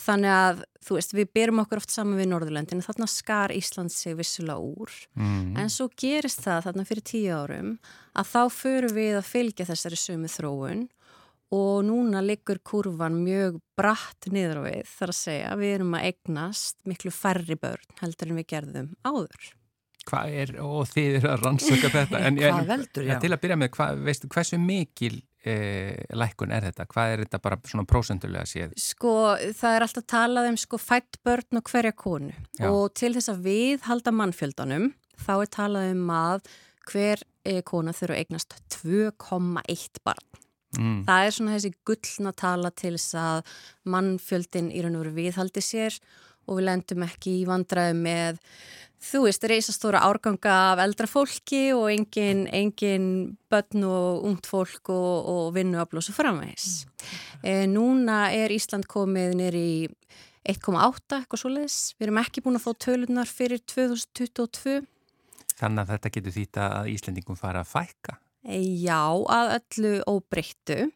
Þannig að, þú veist, við byrjum okkur oft saman við Norðurlöndinu, þarna skar Ísland sig vissulega úr, Mm. en svo gerist það þarna fyrir tíu árum að þá förum við að fylgja þessari sömu þróun og núna liggur kurvan mjög bratt niður á við, þar að segja, við erum að eignast miklu færri börn heldur en við gerðum áður. Hvað er, og þið eru að rannsaka þetta. En, Hvað veldur. Til að byrja með, hvað, veistu, hversu mikil e, lækkun er þetta? Hvað er þetta bara svona prósendulega séð? Sko, það er alltaf talað um sko fætt börn og hverja konu Já. og til þess að við halda mannfjöldanum þá er talað um að hver eh, kona þurfa eignast 2,1 barn. Mm. Það er svona þessi gullna tala til þess að mannfjöldin í raun og veru viðhaldi sér og við lendum ekki í vandræðu með, þú veist, reysastóra árganga af eldra fólki og engin, engin börn og ungt fólk og, og vinnuafl og svo framvegis. E, núna er Ísland komið nýri í 1,8 eitthvað svoleiðis. Við erum ekki búin að fá tölunar fyrir 2022. Þannig að þetta getur þýtt að Íslendingum fara að fækka. Já, að öllu óbreyttu.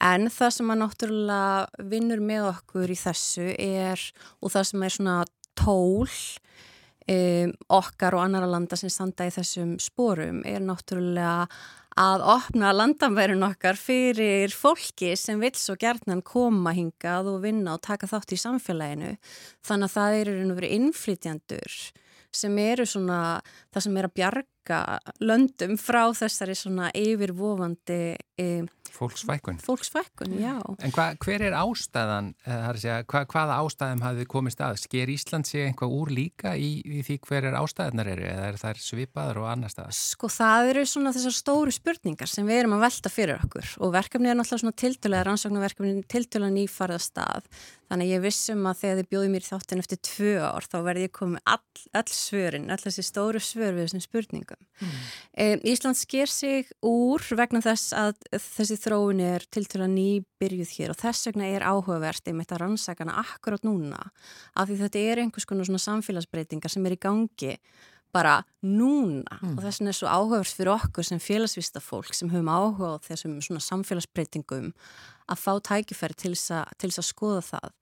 En það sem að náttúrulega vinnur með okkur í þessu er og það sem er svona tól um, okkar og annara landa sem standa í þessum sporum er náttúrulega að opna landamærin okkar fyrir fólki sem vil svo gertnan koma hingað og vinna og taka þátt í samfélaginu. Þannig að það eru innflytjandur sem eru svona það sem er að bjarga löndum frá þessari svona yfirvofandi e, Fólksfækkun. fólksfækkun, já. En hva, hver er ástæðan, eh, segja, hva, hvaða ástæðum hafið komist að? Sker Ísland sig einhvað úr líka í, í því hver er ástæðanar eru eða er það svipaður og annar staðar? Sko það eru svona þessar stóru spurningar sem við erum að velta fyrir okkur og verkefni er náttúrulega svona tiltölega, rannsóknarverkefni tiltölega nýfarða stað. Þannig að ég vissum að þegar þið bjóði mér í þáttin eftir tvö ár þá verði ég komið all, all svörin, all þessi stóru svör við þessum spurningum. Mm. Ísland sker sig úr vegna þess að þessi þróun er tiltölega nýbyrjuð hér og þess vegna er áhugavert einmitt að rannsakana akkurát núna af því þetta er einhvers konar svona samfélagsbreytingar sem er í gangi bara núna og þess vegna er svo áhugavert fyrir okkur sem félagsvista fólk sem höfum áhuga á þessum svona samfélagsbreytingum að fá tækifæri að, til þess að skoða það.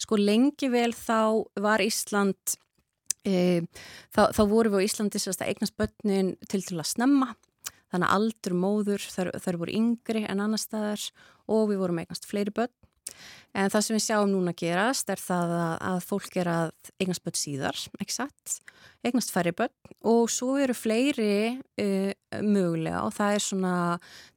Sko lengi vel þá var Ísland e, þá, þá voru við á Íslandi sérst að eignast börnin til til að snemma þannig að aldur móður þær, þær voru yngri en annar staðar og við vorum eignast fleiri börn En það sem við sjáum núna gerast er það að, að fólk er að eignast börn síðar, ekki satt, eignast færri börn og svo eru fleiri uh, mögulega og það er svona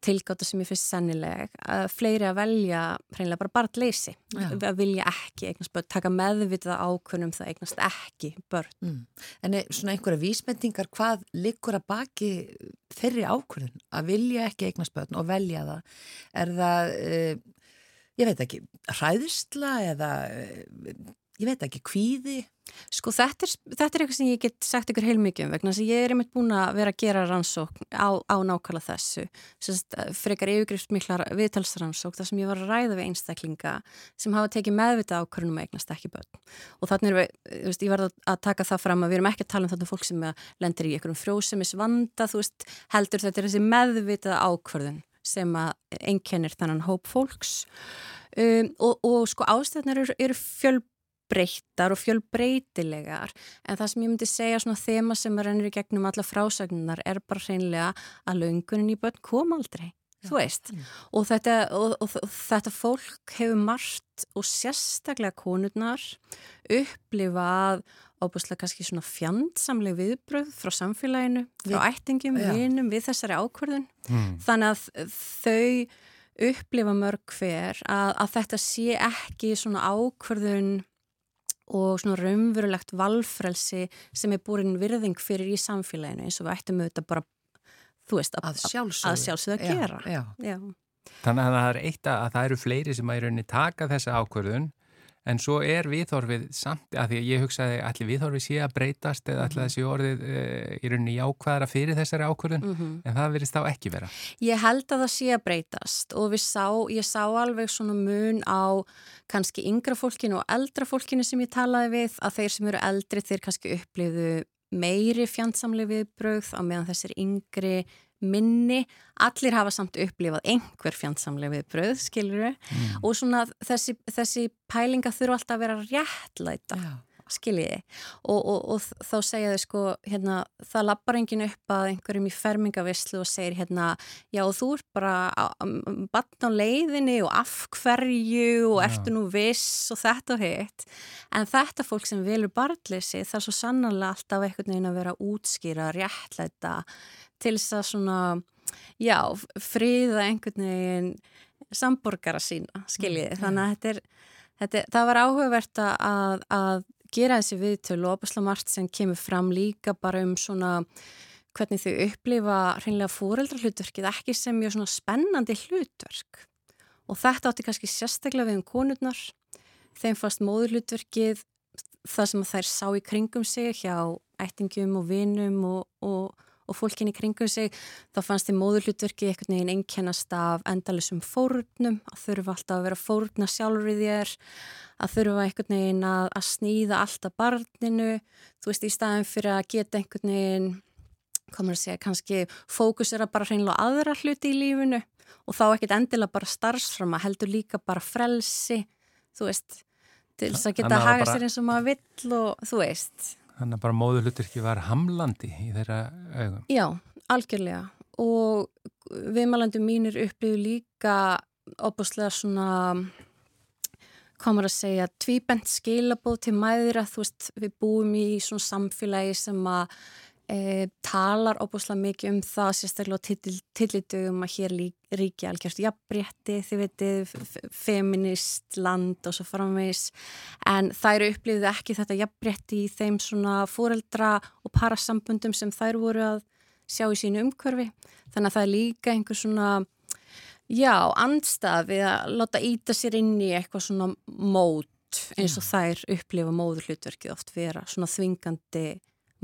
tilgáta sem ég finnst sennileg að fleiri að velja hreinlega bara barnleysi, Já. að vilja ekki eignast börn, taka meðvitað ákvörnum það eignast ekki börn. Mm. En er svona einhverja vísmendingar hvað liggur að baki þeirri ákvörðun að vilja ekki eignast börn og velja það? Er það, uh, ég veit ekki, hræðsla eða, uh, ég veit ekki, kvíði? Sko þetta er, þetta er eitthvað sem ég get sagt ykkur heilmikið um vegna þess að ég er einmitt búin að vera að gera rannsókn á, á nákvæmlega þessu. Sest, frekar yfirgrift mikla viðtalsrannsókn þar sem ég var að ræða við einstaklinga sem hafa tekið meðvita ákvörnum að eignast ekki börn. Og þannig er við, þú veist, ég var að taka það fram að við erum ekki að tala um þetta fólk sem lendir í einhverjum frjósemis vanda, þú veist, heldur þetta er þessi meðvita ákvörðun sem að einkennir þennan hóp fólks. Um, og, og sko ástæðnar eru, eru fjölb breyttar og fjölbreytilegar en það sem ég myndi segja svona þema sem rennir í gegnum alla frásagnunar er bara hreinlega að löngunin í börn kom aldrei, þú veist. Og þetta, og, og, og þetta fólk hefur margt og sérstaklega konurnar upplifað óbúslega kannski svona fjandsamleg viðbröð frá samfélaginu, frá ættingum, Já. vinum við þessari ákvörðun Mm. þannig að þau upplifa mörg hver að, að þetta sé ekki svona ákvörðun og svona raunverulegt valfrelsi sem er búin virðing fyrir í samfélaginu eins og við ættum auðvitað bara þú veist, Að að, sjálfsögðu að Já, gera já. Já. Þannig að það er eitt að, að það eru fleiri sem að í rauninni taka þessa ákvörðun en svo er viðhorfið samt að því að ég hugsaði allir viðhorfið sé að breytast eða allir þessi orðið e, í rauninni jákvæðara fyrir þessari ákvörðun Mhm. en það verðist þá ekki vera. Ég held að það sé að breytast og sá, ég sá alveg svona mun á kannski yngra fólkinu og eldra fólkinu sem ég talaði við að þeir sem eru eldri þeir kannski upplifðu meiri fjandsamlega viðbrögð á meðan þessir yngri minni, allir hafa samt upplifað einhver fjandsamlega viðbröð, skilur Mm. og svona þessi, þessi pælinga þurfa alltaf að vera réttlæta Já. skiljiði og, og, og þá segja þau sko hérna, það lappar enginn upp að einhverjum í fermingavislu og segir hérna já og þú ert bara bann á leiðinni og af hverju og Já. ertu nú viss og þetta og hitt en þetta fólk sem velur barnleysi það er svo sannarlega alltaf einhvern veginn að vera útskýra, réttlæta til þess að svona já, friða einhvern veginn samborgara sína, skiljiði. Mm, þannig að þetta er, þetta, það var áhugavert að, að gera þessi viðtölu og opasla margt sem kemur fram líka bara um svona hvernig þau upplifa hreinlega fóreldrahlutverkið ekki sem mjög svona spennandi hlutverk. Og þetta átti kannski sérstaklega við um konurnar. Þeim fast móðurhlutverkið það sem þær sá í kringum sig hjá ættingum og vinum og, og, og fólkinni kringum sig þá fannst þið móðurhlutverkið einhvern veginn einkennast af endalisum fórnum að þurfa alltaf að vera fórna sjálfur í þér að þurfa einhvern veginn að, að snýða alltaf barninu þú veist í staðin fyrir að geta einhvern veginn komur að segja kannski fókusera bara hreinlega aðra hluti í lífinu og þá ekkert endilega bara starfsframa heldur líka bara frelsi þú veist til þess að geta að að haga sér eins og maður vill og þú veist Þannig að bara móðurhluturki var hamlandi í þeirra augum. Já, algjörlega og viðmælandi mínir upplifu líka opaslega svona komur að segja tvíbent skilabóð til mæðra þú veist við búum í svona samfélagi sem að e, talar opaslega mikið um það sérstaklega tillitugum að hér ríki algjörst jafnbrétti þið veitir feminist land og svo framvegs en þær upplifðu ekki þetta jafnbrétti í þeim svona fóreldra og parasambundum sem þær voru að sjá í sínu umhverfi. Þannig að það er líka einhver svona já, andstað við að láta íta sér inn í eitthvað svona mót eins og þær upplifa móðurhlutverkið oft vera svona þvingandi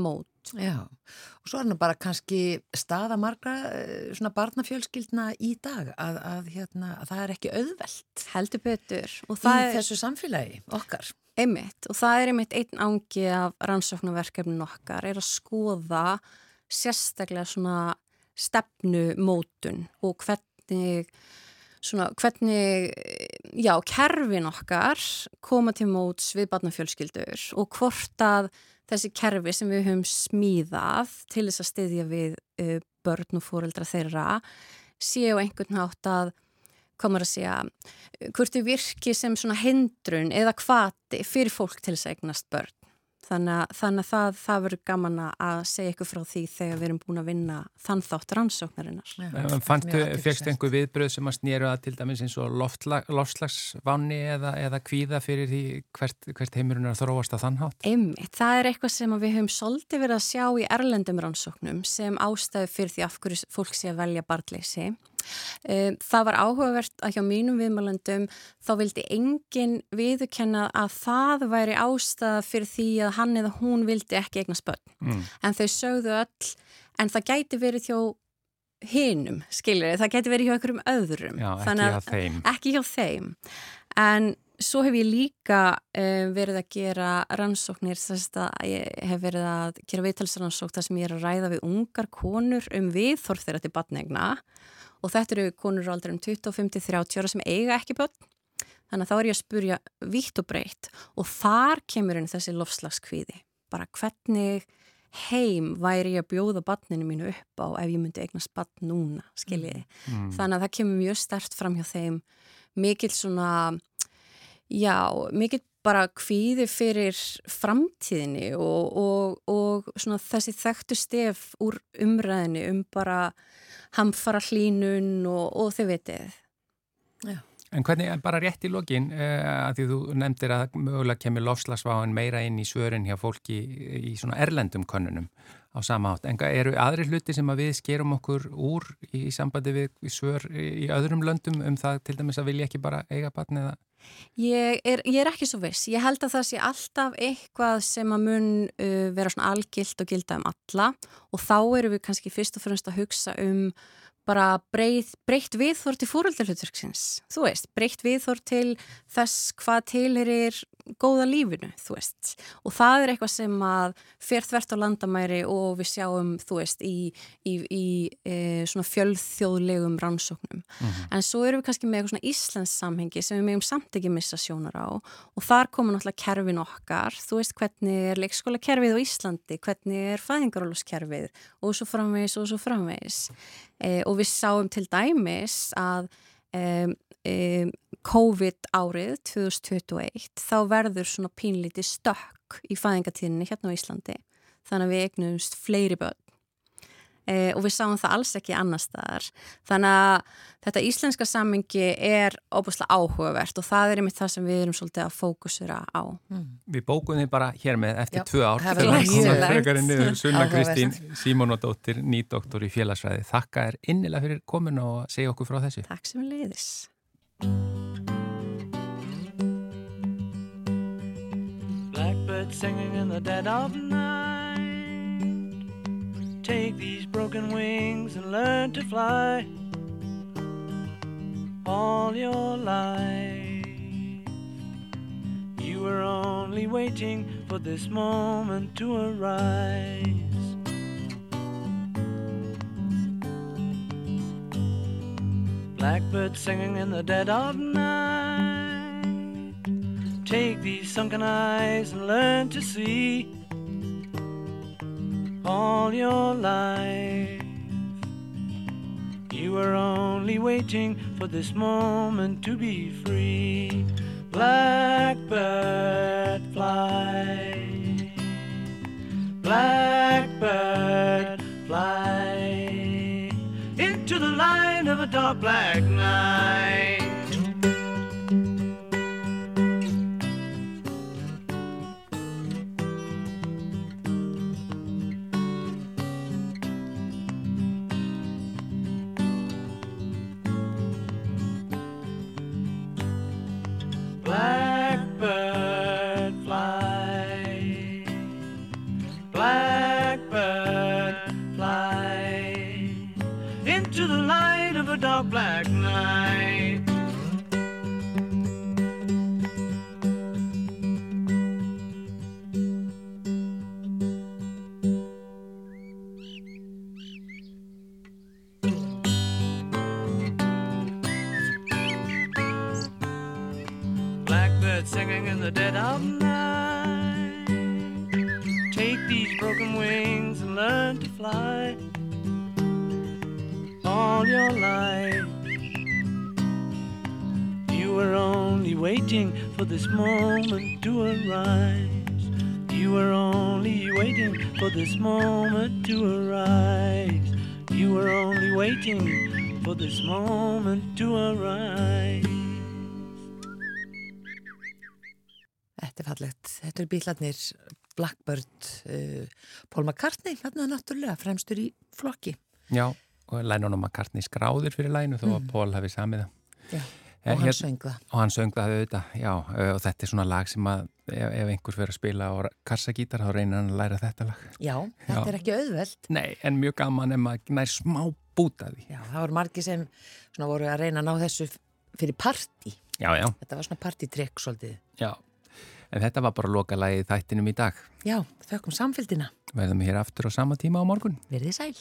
mót Já, og svo er hann bara kannski staða margra eh, svona barnafjölskyldna í dag að, að, hérna, að það er ekki auðvelt heldur betur í þessu samfélagi okkar. einmitt og það er einmitt einn ángi af rannsóknarverkefnin okkar er að skoða sérstaklega svona stefnumótun og hvernig svona hvernig já, kerfin okkar koma til móts við barnafjölskyldur og hvort að þessi kerfi sem við höfum smíðað til þess að styðja við uh, börn og fóreldra þeirra séu einhvern hátt að komur að segja, hvort þau virki sem svona hindrun eða kvati fyrir fólk til þess að eignast börn. Þannig að, þannig að það, það verður gaman að segja ykkur frá því þegar við erum búin að vinna þann þátt rannsóknarinnar. Fannstu, fegstu einhver viðbröð sem að snýru að til dæmis eins og loftslagsvanni eða, eða kvíða fyrir því hvert, hvert heimurinn er að þróast að þannhátt? Einmitt, það er eitthvað sem við höfum svolítið verið að sjá í erlendum rannsóknum sem ástæðu fyrir því af hverju fólk sé að velja barnleysi. Um, það var áhugavert að hjá mínum viðmælendum þá vildi enginn viðkenna að það væri ástæða fyrir því að hann eða hún vildi ekki eigna spönn. Mm. En þau sögðu öll, en það gæti verið hjá hinnum, skiljur, það gæti verið hjá einhverjum öðrum. Já, ekki hjá þeim. Ekki hjá þeim. En svo hef ég líka uh, verið að gera rannsóknir, þess að ég hef verið að gera viðtalsrannsók þar sem ég er að ræða við ungar konur um viðþorð þeirra til batnegna og þetta eru konur á aldrum 25-30 ára sem eiga ekki börn þannig að þá er ég að spurja vitt og breytt og þar kemur henni þessi lofslagskvíði bara hvernig heim væri ég að bjóða barninu mínu upp á ef ég myndi eignast barn núna skiljiði, mm. mm. þannig að það kemur mjög stert fram hjá þeim mikil svona já, mikil bara kvíði fyrir framtíðinni og, og, og þessi þekktu stef úr umræðinu um bara hamfara hlínun og, og þau veitir. Já. En hvernig, bara rétt í lokin, uh, að því þú nefndir að mögulega kemur lofslagsváin meira inn í svörin hjá fólki í svona erlendum konunum á sama átt. En eru aðri hluti sem að við skerum okkur úr í sambandi við svör í öðrum löndum um það til dæmis að vilja ekki bara eiga batn eða? Ég er, ég er ekki svo viss. Ég held að það sé alltaf eitthvað sem að mun uh, vera svona algilt og gilda um alla og þá eru við kannski fyrst og fremst að hugsa um bara breytt, viðþór til fóröldalutverksins, þú veist, breytt viðþór til þess hvað tilir góða lífinu, þú veist. Og það er eitthvað sem að fer þvert á landamæri og við sjáum þú veist, í, í, í e, svona fjölþjóðlegum rannsóknum. Mm -hmm. en svo eru við kannski með eitthvað svona Íslands samhengi sem við meðum samt ekki missa sjónar á. Og þar komur náttúrulega kerfin okkar, þú veist hvernig er leikskóla kerfið á Íslandi, hvernig er fæðingaróloskerfið og svo framvegis og svo framvegis. E, og við sáum til dæmis að Um, um, COVID árið 2021 þá verður svona pínlítið stökk í fæðingatíðinni hérna á Íslandi. Þannig að við eignumst fleiri börn. E, og við sáum það alls ekki annar staðar. Þannig að þetta íslenska sammingi er óbúslega áhugavert og það er einmitt það sem við erum svolítið að fókusura á. Mm. Við bókum þið bara hér með eftir Já, tvö ár. Sunna Kristín Simónadóttir, nýdoktor í félagsræði Þakka er innilega fyrir komin og segja okkur frá þessu. Takk sem leiðis Blackbird singing in the dead of night. Take these broken wings and learn to fly All your life. You were only waiting for this moment to arise Blackbird singing in the dead of night. Take these sunken eyes and learn to see all your life. You were only waiting for this moment to be free. Blackbird fly. Blackbird a dark black night. Waiting for this moment to arise. You were only waiting for this moment to arise. You were only waiting for this moment to arise. Þetta er fallegt. Þetta eru bílarnir Blackbird, uh, Paul McCartney, þarna náttúrulega fremstur í flokki. Já, og Lennon og McCartney skráðir fyrir læginu þó að Paul hafi samið það. Já, og hann hér- söng það. Og hann söng það auðvitað, já, og þetta er svona lag sem að ef, ef einhver fyrir að spila á kassagítar þá reynir hann að læra þetta lag. Já, þetta Já. er ekki auðvelt. Nei, en mjög gaman ef maður nær smá bútaði. Já, það voru margi sem svona voru að reyna að ná þessu fyrir partí. Já, já, Þetta var svona partítrykk svolítið. já. En þetta var bara loka lagið þættinum í dag. Já, þökkum samfélgina. Verðum hér aftur á sama tíma á morgun. Verðið sæl.